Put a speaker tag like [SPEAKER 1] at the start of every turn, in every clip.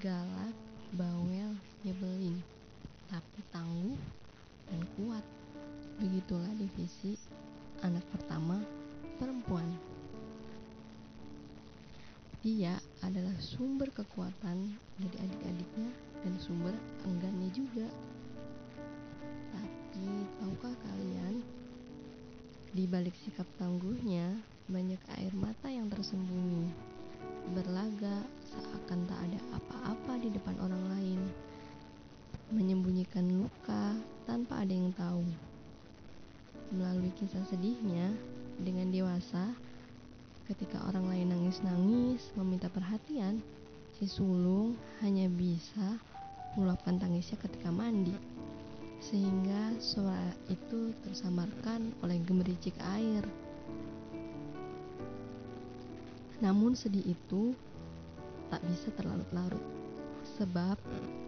[SPEAKER 1] galak, bawel, nyebelin, tapi tangguh dan kuat. Begitulah divisi anak pertama perempuan. Dia adalah sumber kekuatan dari adik-adiknya dan sumber enggannya juga. Tapi tahukah kalian, di balik sikap tangguhnya banyak air mata yang tersembunyi, berlaga seakan tak ada apa-apa di depan orang lain, menyembunyikan luka tanpa ada yang tahu. Melalui kisah sedihnya, dengan dewasa, ketika orang lain nangis-nangis meminta perhatian, si sulung hanya bisa meluapkan tangisnya ketika mandi. Sehingga suara itu tersamarkan oleh gemericik air. Namun sedih itu tak bisa terlarut-larut sebab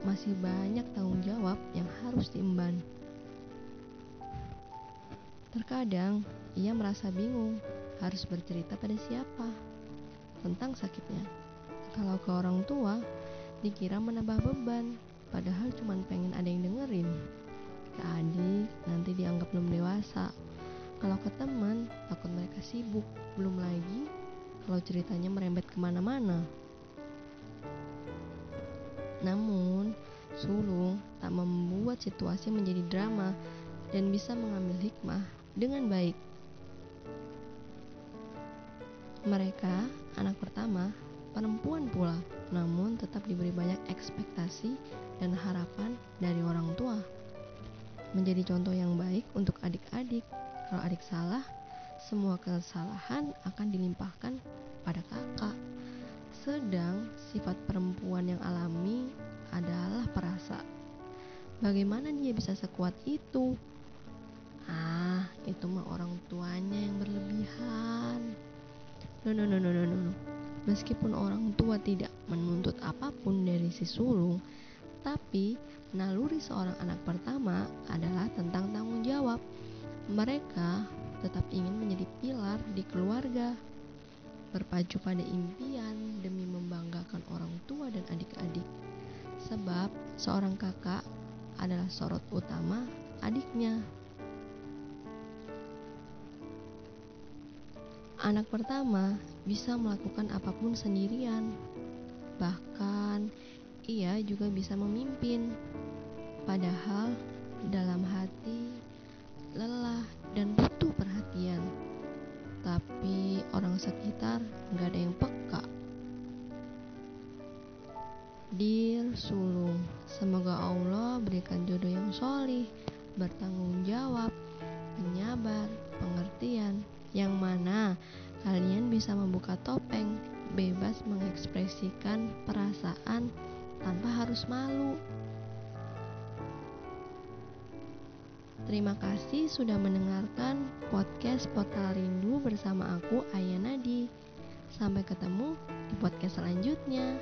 [SPEAKER 1] masih banyak tanggung jawab yang harus diemban. Terkadang ia merasa bingung harus bercerita pada siapa tentang sakitnya. Kalau ke orang tua, dikira menambah beban, padahal cuma pengen ada yang dengerin. Ke adik, nanti dianggap belum dewasa. Kalau ke teman, takut mereka sibuk. Belum lagi kalau ceritanya merembet ke mana-mana. Namun, sulung tak membuat situasi menjadi drama dan bisa mengambil hikmah dengan baik. Mereka, anak pertama, perempuan pula, namun tetap diberi banyak ekspektasi dan harapan dari orang tua. Menjadi contoh yang baik untuk adik-adik. Kalau adik salah, semua kesalahan akan dilimpahkan pada kakak. Sedang sifat perempuan yang alami adalah perasa. Bagaimana dia bisa sekuat itu? Ah, itu mah orang tuanya yang berlebihan. No, no, no, no, no, no. Meskipun orang tua tidak menuntut apa pun dari si sulung, tapi naluri seorang anak pertama Mereka tetap ingin menjadi pilar di keluarga, berpacu pada impian demi membanggakan orang tua dan adik-adik. Sebab seorang kakak adalah sorot utama adiknya. Anak pertama bisa melakukan apa pun sendirian, bahkan ia juga bisa memimpin. Padahal dalam hati lelah dan butuh perhatian tapi orang sekitar nggak ada yang peka. Dear sulung, semoga Allah berikan jodoh yang solih, bertanggung jawab, penyabar, pengertian, yang mana kalian bisa membuka topeng, bebas mengekspresikan perasaan tanpa harus malu. Terima kasih sudah mendengarkan podcast Portal Rindu bersama aku Ayana Nadi. Sampai ketemu di podcast selanjutnya.